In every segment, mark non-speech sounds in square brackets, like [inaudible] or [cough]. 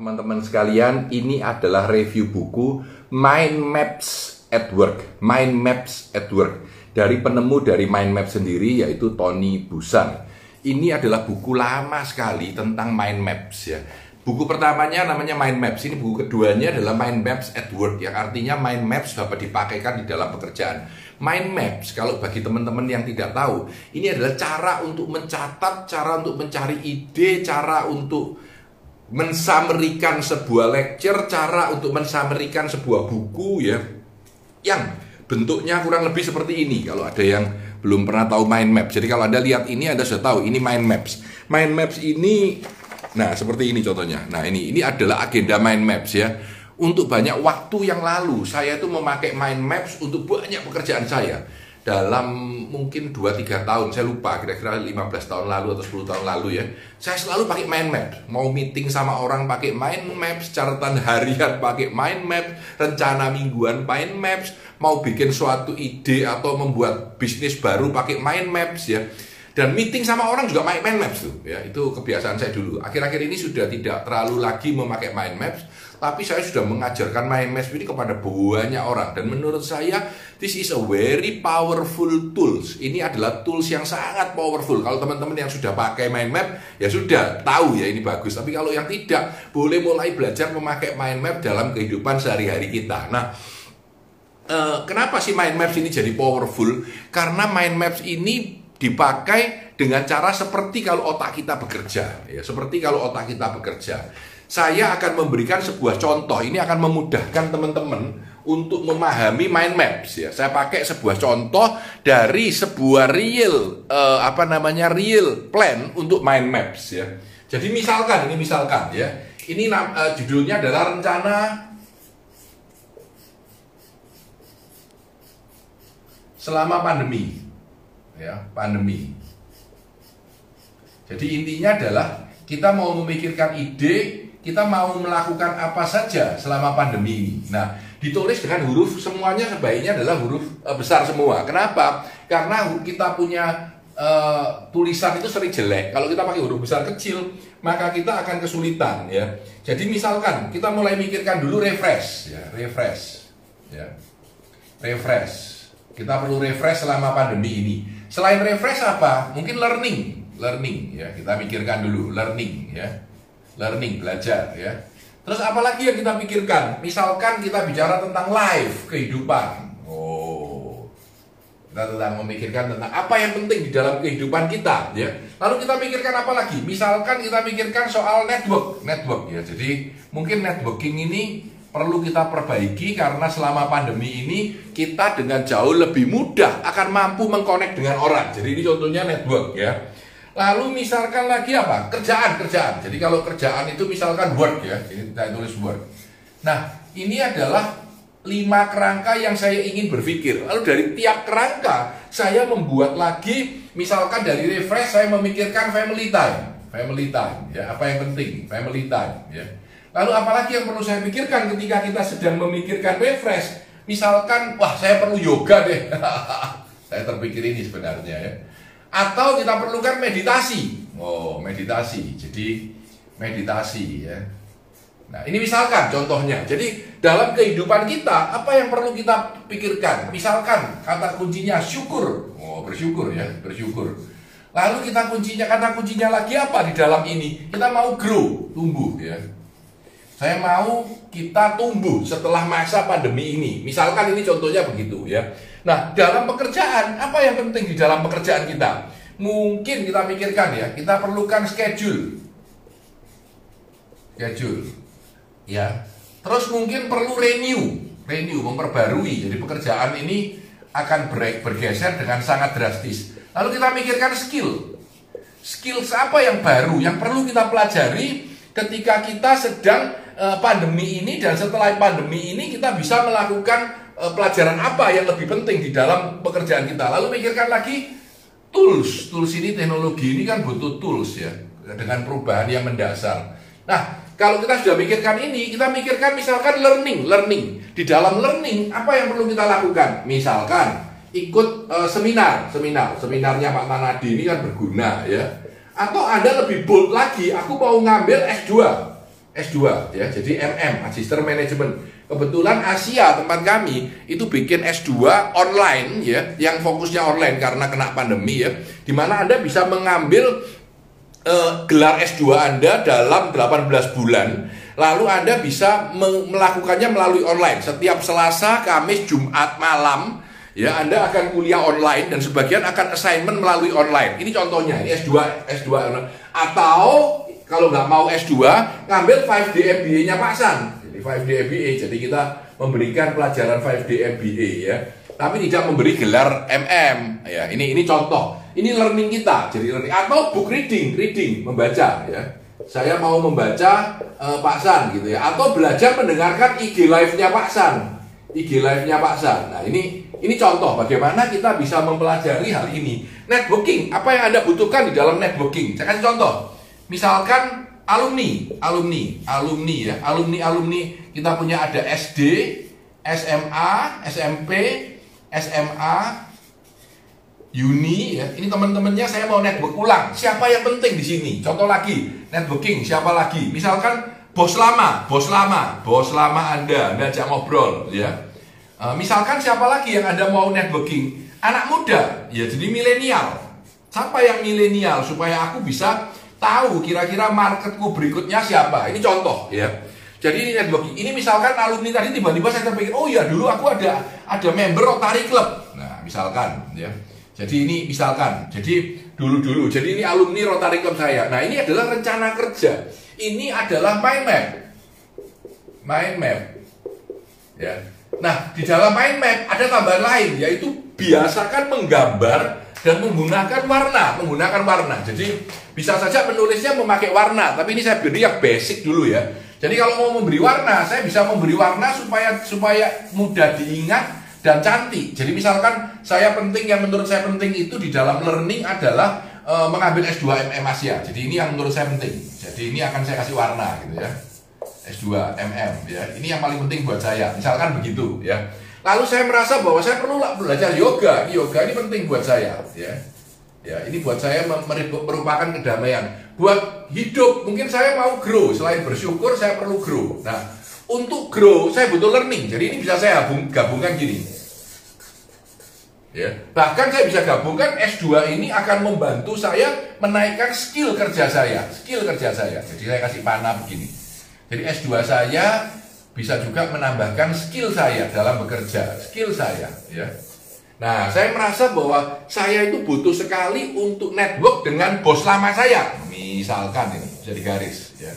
Teman-teman sekalian, ini adalah review buku Mind Maps at Work. Mind Maps at Work dari penemu dari Mind Map sendiri yaitu Tony Busan. Ini adalah buku lama sekali tentang mind maps ya. Buku pertamanya namanya Mind Maps. Ini buku keduanya adalah Mind Maps at Work yang artinya mind maps dapat dipakaikan di dalam pekerjaan. Mind Maps kalau bagi teman-teman yang tidak tahu, ini adalah cara untuk mencatat, cara untuk mencari ide, cara untuk mensamerikan sebuah lecture, cara untuk mensamerikan sebuah buku ya yang bentuknya kurang lebih seperti ini kalau ada yang belum pernah tahu mind map. Jadi kalau Anda lihat ini Anda sudah tahu ini mind maps. Mind maps ini nah seperti ini contohnya. Nah, ini ini adalah agenda mind maps ya. Untuk banyak waktu yang lalu saya itu memakai mind maps untuk banyak pekerjaan saya dalam mungkin 2-3 tahun saya lupa kira-kira 15 tahun lalu atau 10 tahun lalu ya saya selalu pakai mind map. Mau meeting sama orang pakai mind maps catatan harian pakai mind map rencana mingguan mind maps mau bikin suatu ide atau membuat bisnis baru pakai mind maps ya. Dan meeting sama orang juga pakai mind maps tuh ya. Itu kebiasaan saya dulu. Akhir-akhir ini sudah tidak terlalu lagi memakai mind maps tapi saya sudah mengajarkan maps ini kepada banyak orang dan menurut saya this is a very powerful tools. Ini adalah tools yang sangat powerful. Kalau teman-teman yang sudah pakai mind map ya sudah tahu ya ini bagus. Tapi kalau yang tidak boleh mulai belajar memakai mind map dalam kehidupan sehari-hari kita. Nah, eh, kenapa sih mind maps ini jadi powerful? Karena mind maps ini dipakai dengan cara seperti kalau otak kita bekerja ya seperti kalau otak kita bekerja saya akan memberikan sebuah contoh. Ini akan memudahkan teman-teman untuk memahami mind maps ya. Saya pakai sebuah contoh dari sebuah real uh, apa namanya real plan untuk mind maps ya. Jadi misalkan ini misalkan ya. Ini uh, judulnya adalah rencana selama pandemi. Ya, pandemi. Jadi intinya adalah kita mau memikirkan ide kita mau melakukan apa saja selama pandemi ini. Nah, ditulis dengan huruf semuanya sebaiknya adalah huruf uh, besar semua. Kenapa? Karena kita punya uh, tulisan itu sering jelek. Kalau kita pakai huruf besar kecil, maka kita akan kesulitan ya. Jadi misalkan kita mulai mikirkan dulu refresh ya, refresh ya. Refresh. Kita perlu refresh selama pandemi ini. Selain refresh apa? Mungkin learning, learning ya. Kita mikirkan dulu learning ya learning, belajar ya. Terus apalagi yang kita pikirkan? Misalkan kita bicara tentang life, kehidupan. Oh. Kita tentang memikirkan tentang apa yang penting di dalam kehidupan kita ya. Lalu kita pikirkan apa lagi? Misalkan kita pikirkan soal network, network ya. Jadi mungkin networking ini perlu kita perbaiki karena selama pandemi ini kita dengan jauh lebih mudah akan mampu mengkonek dengan orang. Jadi ini contohnya network ya. Lalu misalkan lagi apa? Kerjaan, kerjaan. Jadi kalau kerjaan itu misalkan work ya, ini kita tulis work. Nah, ini adalah lima kerangka yang saya ingin berpikir. Lalu dari tiap kerangka, saya membuat lagi, misalkan dari refresh, saya memikirkan family time. Family time, ya apa yang penting? Family time, ya. Lalu apalagi yang perlu saya pikirkan ketika kita sedang memikirkan refresh? Misalkan, wah saya perlu yoga deh. [laughs] saya terpikir ini sebenarnya ya atau kita perlukan meditasi. Oh, meditasi. Jadi meditasi ya. Nah, ini misalkan contohnya. Jadi dalam kehidupan kita apa yang perlu kita pikirkan? Misalkan kata kuncinya syukur. Oh, bersyukur ya, bersyukur. Lalu kita kuncinya kata kuncinya lagi apa di dalam ini? Kita mau grow, tumbuh ya. Saya mau kita tumbuh setelah masa pandemi ini. Misalkan ini contohnya begitu ya. Nah, dalam pekerjaan, apa yang penting di dalam pekerjaan kita? Mungkin kita pikirkan ya, kita perlukan schedule. Schedule. Ya. Terus mungkin perlu renew, renew memperbarui. Jadi pekerjaan ini akan break, bergeser dengan sangat drastis. Lalu kita pikirkan skill. Skill apa yang baru yang perlu kita pelajari ketika kita sedang pandemi ini dan setelah pandemi ini kita bisa melakukan uh, pelajaran apa yang lebih penting di dalam pekerjaan kita. Lalu pikirkan lagi tools. Tools ini teknologi ini kan butuh tools ya dengan perubahan yang mendasar. Nah, kalau kita sudah mikirkan ini, kita mikirkan misalkan learning, learning. Di dalam learning apa yang perlu kita lakukan? Misalkan ikut uh, seminar, seminar, seminarnya Pak Tanadi ini kan berguna ya. Atau ada lebih bold lagi, aku mau ngambil S2 S2 ya. Jadi MM, Magister Management. Kebetulan Asia tempat kami itu bikin S2 online ya, yang fokusnya online karena kena pandemi ya. Di mana Anda bisa mengambil uh, gelar S2 Anda dalam 18 bulan. Lalu Anda bisa melakukannya melalui online. Setiap Selasa, Kamis, Jumat malam ya Anda akan kuliah online dan sebagian akan assignment melalui online. Ini contohnya, ini S2 S2 atau kalau nggak mau S2 ngambil 5D MBA-nya Pak San. Jadi 5D MBA. Jadi kita memberikan pelajaran 5D MBA ya. Tapi tidak memberi gelar MM. Ya, ini ini contoh. Ini learning kita. Jadi learning atau book reading, reading, membaca ya. Saya mau membaca uh, Pak San gitu ya atau belajar mendengarkan IG live-nya Pak San. IG live-nya Pak San. Nah, ini ini contoh bagaimana kita bisa mempelajari hal ini. Networking, apa yang Anda butuhkan di dalam networking? Saya kasih contoh. Misalkan alumni, alumni, alumni ya, alumni alumni kita punya ada SD, SMA, SMP, SMA, Uni ya. Ini teman-temannya saya mau network ulang. Siapa yang penting di sini? Contoh lagi, networking siapa lagi? Misalkan bos lama, bos lama, bos lama Anda, Anda ajak ngobrol ya. E, misalkan siapa lagi yang Anda mau networking? Anak muda, ya jadi milenial. Siapa yang milenial supaya aku bisa tahu kira-kira marketku berikutnya siapa? Ini contoh ya. Jadi ini networking. Ini misalkan alumni tadi tiba-tiba saya terpikir, oh ya dulu aku ada ada member Rotary Club. Nah, misalkan ya. Jadi ini misalkan, jadi dulu-dulu, jadi ini alumni Rotary Club saya. Nah ini adalah rencana kerja. Ini adalah mind map. Mind map. Ya. Nah di dalam mind map ada tambahan lain, yaitu biasakan menggambar dan menggunakan warna, menggunakan warna. Jadi bisa saja menulisnya memakai warna, tapi ini saya beri yang basic dulu ya. Jadi kalau mau memberi warna, saya bisa memberi warna supaya supaya mudah diingat dan cantik. Jadi misalkan saya penting yang menurut saya penting itu di dalam learning adalah e, mengambil S2 MM Asia. Jadi ini yang menurut saya penting. Jadi ini akan saya kasih warna gitu ya. S2 MM ya. Ini yang paling penting buat saya. Misalkan begitu ya. Lalu saya merasa bahwa saya perlu belajar yoga. Yoga ini penting buat saya ya. Ya, ini buat saya merupakan kedamaian. Buat hidup, mungkin saya mau grow. Selain bersyukur, saya perlu grow. Nah, untuk grow saya butuh learning. Jadi ini bisa saya gabungkan gini. Ya, bahkan saya bisa gabungkan S2 ini akan membantu saya menaikkan skill kerja saya, skill kerja saya. Jadi saya kasih panah begini. Jadi S2 saya bisa juga menambahkan skill saya dalam bekerja, skill saya, ya. Nah, saya merasa bahwa saya itu butuh sekali untuk network dengan bos lama saya. Misalkan ini, jadi garis, ya.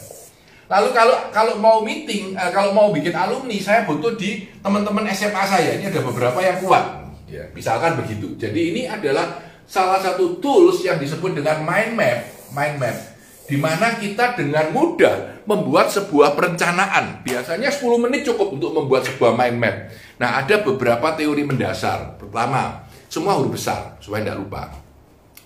Lalu kalau kalau mau meeting, uh, kalau mau bikin alumni, saya butuh di teman-teman SMA saya. Ini ada beberapa yang kuat. Ya, misalkan begitu. Jadi ini adalah salah satu tools yang disebut dengan mind map, mind map di mana kita dengan mudah membuat sebuah perencanaan. Biasanya 10 menit cukup untuk membuat sebuah mind map. Nah, ada beberapa teori mendasar. Pertama, semua huruf besar supaya tidak lupa.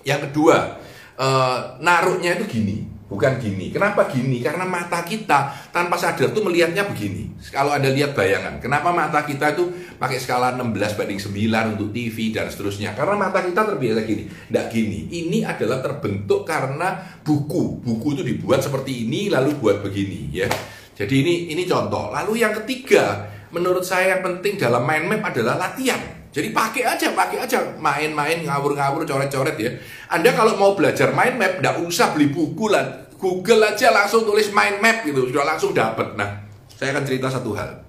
Yang kedua, uh, naruhnya itu gini Bukan gini. Kenapa gini? Karena mata kita tanpa sadar tuh melihatnya begini. Kalau Anda lihat bayangan, kenapa mata kita itu pakai skala 16 banding 9 untuk TV dan seterusnya? Karena mata kita terbiasa gini. Tidak gini. Ini adalah terbentuk karena buku. Buku itu dibuat seperti ini lalu buat begini ya. Jadi ini ini contoh. Lalu yang ketiga, menurut saya yang penting dalam mind map adalah latihan. Jadi pakai aja, pakai aja, main-main, ngawur-ngawur, coret-coret ya. Anda kalau mau belajar mind map, nggak usah beli buku lah, Google aja langsung tulis mind map gitu, sudah langsung dapat. Nah, saya akan cerita satu hal.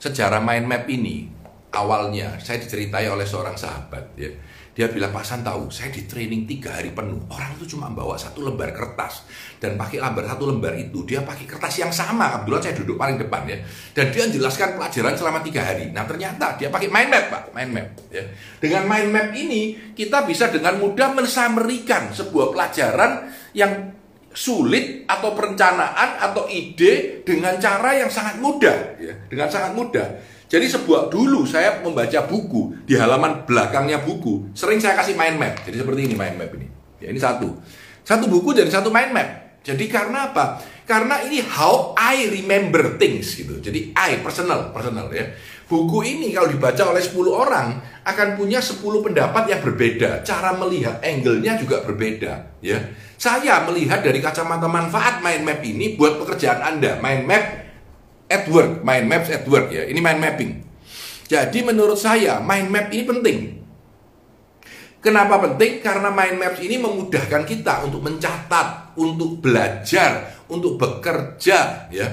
Sejarah mind map ini awalnya saya diceritai oleh seorang sahabat ya dia bilang Pak tahu, saya di training tiga hari penuh. Orang itu cuma bawa satu lembar kertas dan pakai lembar satu lembar itu dia pakai kertas yang sama. Kebetulan saya duduk paling depan ya. Dan dia jelaskan pelajaran selama tiga hari. Nah ternyata dia pakai mind map pak, mind map. Ya. Dengan mind map ini kita bisa dengan mudah mensamerikan sebuah pelajaran yang sulit atau perencanaan atau ide dengan cara yang sangat mudah ya dengan sangat mudah jadi sebuah dulu saya membaca buku di halaman belakangnya buku, sering saya kasih mind map. Jadi seperti ini mind map ini. Ya ini satu. Satu buku dan satu mind map. Jadi karena apa? Karena ini how I remember things gitu. Jadi I personal, personal ya. Buku ini kalau dibaca oleh 10 orang akan punya 10 pendapat yang berbeda. Cara melihat angle-nya juga berbeda, ya. Saya melihat dari kacamata manfaat mind map ini buat pekerjaan Anda. Mind map at work, mind maps at work ya. Ini mind mapping. Jadi menurut saya mind map ini penting. Kenapa penting? Karena mind maps ini memudahkan kita untuk mencatat, untuk belajar, untuk bekerja, ya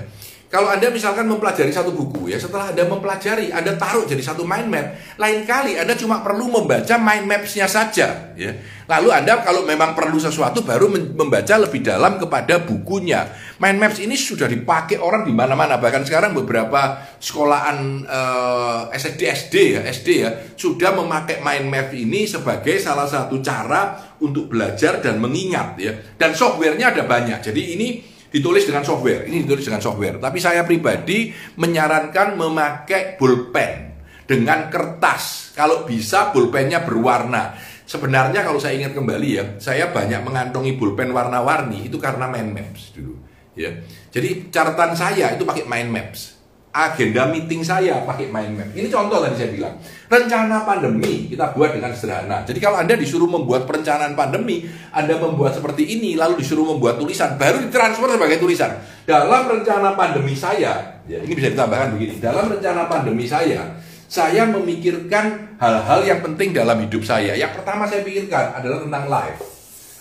kalau Anda misalkan mempelajari satu buku ya, setelah Anda mempelajari, Anda taruh jadi satu mind map. Lain kali Anda cuma perlu membaca mind maps-nya saja ya. Lalu Anda kalau memang perlu sesuatu baru membaca lebih dalam kepada bukunya. Mind maps ini sudah dipakai orang di mana-mana. Bahkan sekarang beberapa sekolahan eh, SD SD ya, SD ya, sudah memakai mind map ini sebagai salah satu cara untuk belajar dan mengingat ya. Dan softwarenya ada banyak. Jadi ini ditulis dengan software. Ini ditulis dengan software. Tapi saya pribadi menyarankan memakai pulpen dengan kertas. Kalau bisa pulpennya berwarna. Sebenarnya kalau saya ingat kembali ya, saya banyak mengantongi pulpen warna-warni itu karena mind maps dulu. Ya, jadi catatan saya itu pakai mind maps agenda meeting saya pakai mind map. Ini contoh tadi saya bilang. Rencana pandemi kita buat dengan sederhana. Jadi kalau Anda disuruh membuat perencanaan pandemi, Anda membuat seperti ini, lalu disuruh membuat tulisan, baru ditransfer sebagai tulisan. Dalam rencana pandemi saya, ya ini bisa ditambahkan begini. Dalam rencana pandemi saya, saya memikirkan hal-hal yang penting dalam hidup saya. Yang pertama saya pikirkan adalah tentang life.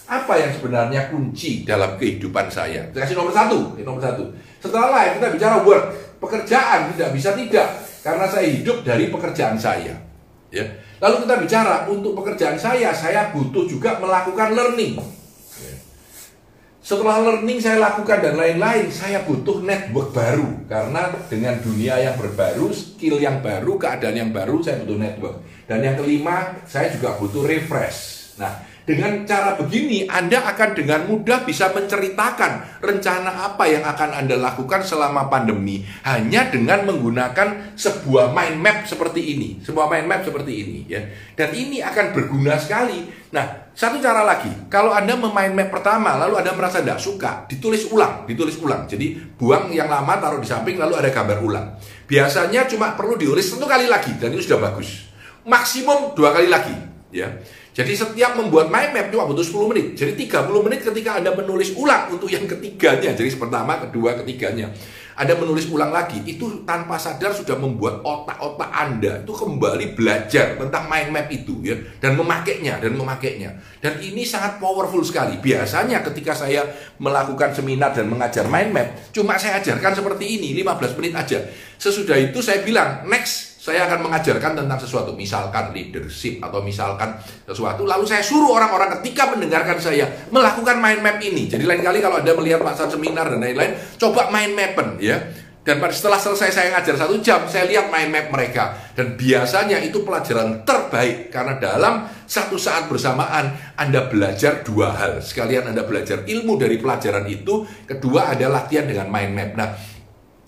Apa yang sebenarnya kunci dalam kehidupan saya? Saya kasih nomor satu, nomor satu. Setelah life kita bicara work pekerjaan tidak bisa tidak karena saya hidup dari pekerjaan saya. Ya. Lalu kita bicara untuk pekerjaan saya, saya butuh juga melakukan learning. Ya. Setelah learning saya lakukan dan lain-lain, saya butuh network baru karena dengan dunia yang berbaru, skill yang baru, keadaan yang baru, saya butuh network. Dan yang kelima, saya juga butuh refresh. Nah, dengan cara begini, Anda akan dengan mudah bisa menceritakan rencana apa yang akan Anda lakukan selama pandemi hanya dengan menggunakan sebuah mind map seperti ini, sebuah mind map seperti ini ya. Dan ini akan berguna sekali. Nah, satu cara lagi, kalau Anda memain map pertama lalu Anda merasa tidak suka, ditulis ulang, ditulis ulang. Jadi buang yang lama taruh di samping lalu ada gambar ulang. Biasanya cuma perlu ditulis satu kali lagi dan itu sudah bagus. Maksimum dua kali lagi, ya. Jadi setiap membuat mind map cuma butuh 10 menit. Jadi 30 menit ketika Anda menulis ulang untuk yang ketiganya. Jadi pertama, kedua, ketiganya. Anda menulis ulang lagi, itu tanpa sadar sudah membuat otak-otak Anda itu kembali belajar tentang mind map itu ya dan memakainya dan memakainya. Dan ini sangat powerful sekali. Biasanya ketika saya melakukan seminar dan mengajar mind map, cuma saya ajarkan seperti ini 15 menit aja. Sesudah itu saya bilang, next saya akan mengajarkan tentang sesuatu, misalkan leadership atau misalkan sesuatu, lalu saya suruh orang-orang ketika mendengarkan saya melakukan mind map ini. Jadi lain kali kalau Anda melihat pasar seminar dan lain-lain, coba mind mappen ya. Dan setelah selesai saya ngajar satu jam, saya lihat mind map mereka. Dan biasanya itu pelajaran terbaik karena dalam satu saat bersamaan Anda belajar dua hal. Sekalian Anda belajar ilmu dari pelajaran itu, kedua ada latihan dengan mind map. Nah,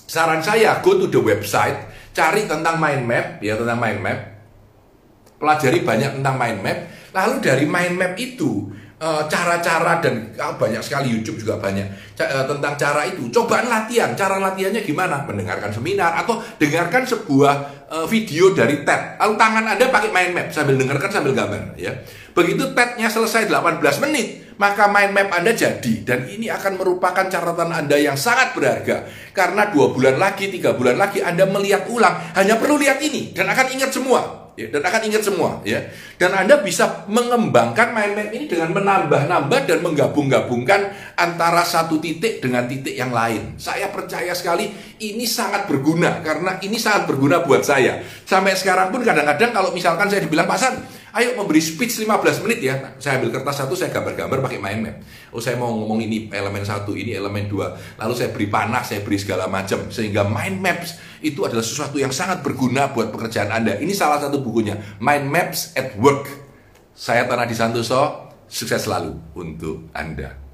saran saya go to the website cari tentang mind map ya tentang mind map. Pelajari banyak tentang mind map. Lalu dari mind map itu eh, cara-cara dan oh, banyak sekali YouTube juga banyak eh, tentang cara itu. Cobaan latihan cara latihannya gimana? Mendengarkan seminar atau dengarkan sebuah eh, video dari TED. Lalu tangan anda pakai mind map sambil dengarkan sambil gambar ya. Begitu TED-nya selesai 18 menit maka mind map Anda jadi dan ini akan merupakan catatan Anda yang sangat berharga. Karena dua bulan lagi, tiga bulan lagi Anda melihat ulang. Hanya perlu lihat ini dan akan ingat semua. Ya, dan akan ingat semua ya. Dan Anda bisa mengembangkan mind map ini dengan menambah-nambah dan menggabung-gabungkan antara satu titik dengan titik yang lain. Saya percaya sekali ini sangat berguna. Karena ini sangat berguna buat saya. Sampai sekarang pun kadang-kadang kalau misalkan saya dibilang pasan Ayo memberi speech 15 menit ya. Saya ambil kertas satu, saya gambar-gambar pakai mind map. Oh saya mau ngomong ini elemen satu, ini elemen dua. Lalu saya beri panah, saya beri segala macam. Sehingga mind maps itu adalah sesuatu yang sangat berguna buat pekerjaan Anda. Ini salah satu bukunya, Mind Maps at Work. Saya Tanah Disantoso, sukses selalu untuk Anda.